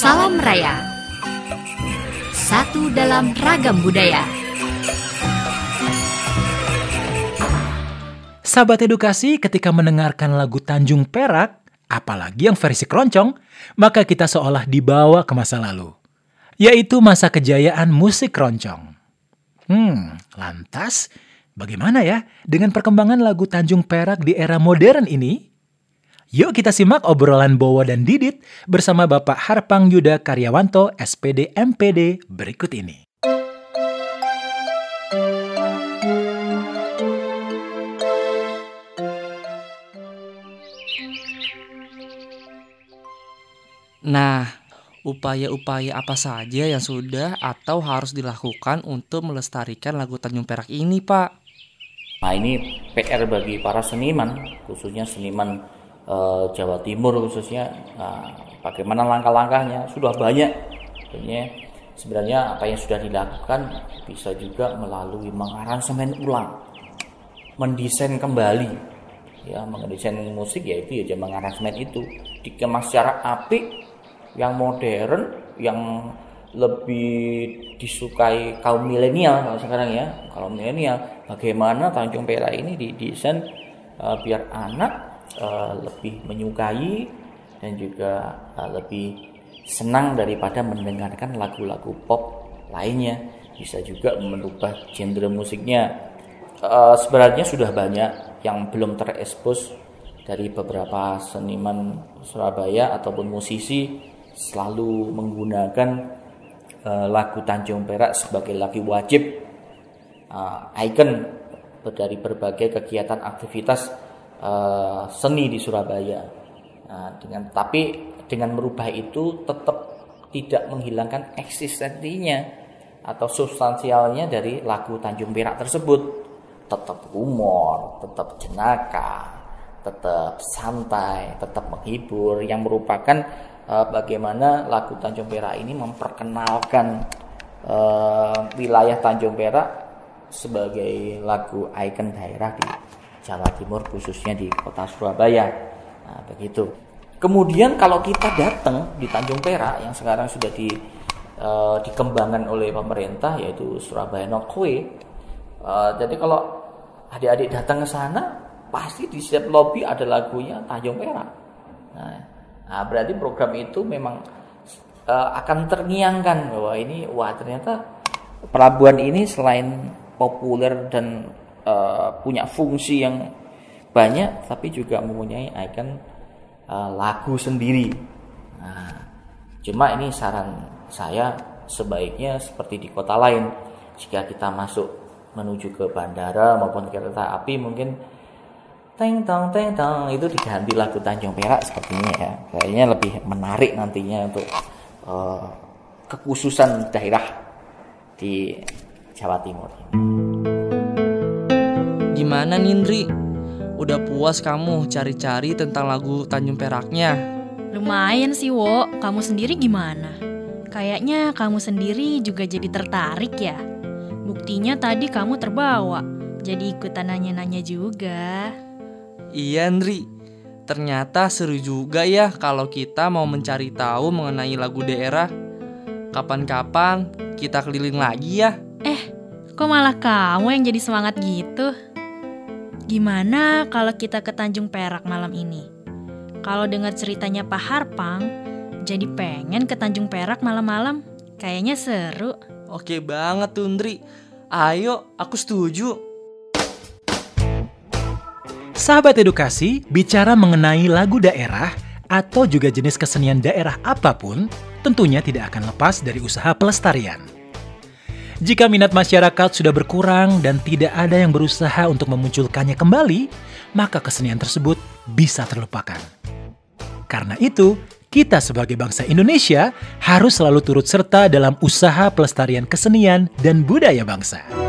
Salam Raya Satu dalam ragam budaya Sahabat edukasi, ketika mendengarkan lagu Tanjung Perak, apalagi yang versi keroncong, maka kita seolah dibawa ke masa lalu, yaitu masa kejayaan musik keroncong. Hmm, lantas bagaimana ya dengan perkembangan lagu Tanjung Perak di era modern ini? Yuk kita simak obrolan Bowo dan Didit bersama Bapak Harpang Yuda Karyawanto, SPD MPD berikut ini. Nah, upaya-upaya apa saja yang sudah atau harus dilakukan untuk melestarikan lagu Tanjung Perak ini, Pak? Nah, ini PR bagi para seniman, khususnya seniman eh, Jawa Timur khususnya. Nah, bagaimana langkah-langkahnya? Sudah banyak. Sebenarnya, sebenarnya apa yang sudah dilakukan bisa juga melalui mengaransemen ulang, mendesain kembali ya mendesain musik yaitu ya mengaransemen itu dikemas secara apik yang modern yang lebih disukai kaum milenial kalau sekarang ya kalau milenial bagaimana Tanjung Perak ini didesain uh, biar anak uh, lebih menyukai dan juga uh, lebih senang daripada mendengarkan lagu-lagu pop lainnya. Bisa juga merubah genre musiknya. Uh, sebenarnya sudah banyak yang belum terekspos dari beberapa seniman Surabaya ataupun musisi selalu menggunakan uh, lagu Tanjung Perak sebagai lagu wajib uh, ikon dari berbagai kegiatan aktivitas uh, seni di Surabaya. Nah, dengan tapi dengan merubah itu tetap tidak menghilangkan eksistensinya atau substansialnya dari lagu Tanjung Perak tersebut. Tetap humor, tetap jenaka, tetap santai, tetap menghibur yang merupakan uh, bagaimana lagu Tanjung Perak ini memperkenalkan uh, wilayah Tanjung Perak sebagai lagu ikon daerah di Jawa Timur khususnya di kota Surabaya. Nah, begitu. Kemudian kalau kita datang di Tanjung Perak yang sekarang sudah di uh, dikembangkan oleh pemerintah yaitu Surabaya Northway. Uh, jadi kalau adik-adik datang ke sana pasti di setiap lobby ada lagunya Tanjung Perak. Nah, Nah, berarti program itu memang uh, akan terngiangkan bahwa ini wah ternyata pelabuhan ini selain populer dan uh, punya fungsi yang banyak tapi juga mempunyai ikon uh, lagu sendiri. Nah, cuma ini saran saya sebaiknya seperti di kota lain. Jika kita masuk menuju ke bandara maupun kereta api mungkin teng tong teng tong itu diganti lagu Tanjung Perak sepertinya ya. Kayaknya lebih menarik nantinya untuk uh, kekhususan daerah di Jawa Timur Gimana Nindri? Udah puas kamu cari-cari tentang lagu Tanjung Peraknya? Lumayan sih, Wo. Kamu sendiri gimana? Kayaknya kamu sendiri juga jadi tertarik ya. Buktinya tadi kamu terbawa. Jadi ikutan nanya-nanya juga. Iya Andri, ternyata seru juga ya kalau kita mau mencari tahu mengenai lagu daerah. Kapan-kapan kita keliling lagi ya. Eh, kok malah kamu yang jadi semangat gitu? Gimana kalau kita ke Tanjung Perak malam ini? Kalau dengar ceritanya Pak Harpang, jadi pengen ke Tanjung Perak malam-malam. Kayaknya seru. Oke banget tuh Andri. Ayo, aku setuju. Sahabat edukasi, bicara mengenai lagu daerah atau juga jenis kesenian daerah apa pun, tentunya tidak akan lepas dari usaha pelestarian. Jika minat masyarakat sudah berkurang dan tidak ada yang berusaha untuk memunculkannya kembali, maka kesenian tersebut bisa terlupakan. Karena itu, kita sebagai bangsa Indonesia harus selalu turut serta dalam usaha pelestarian kesenian dan budaya bangsa.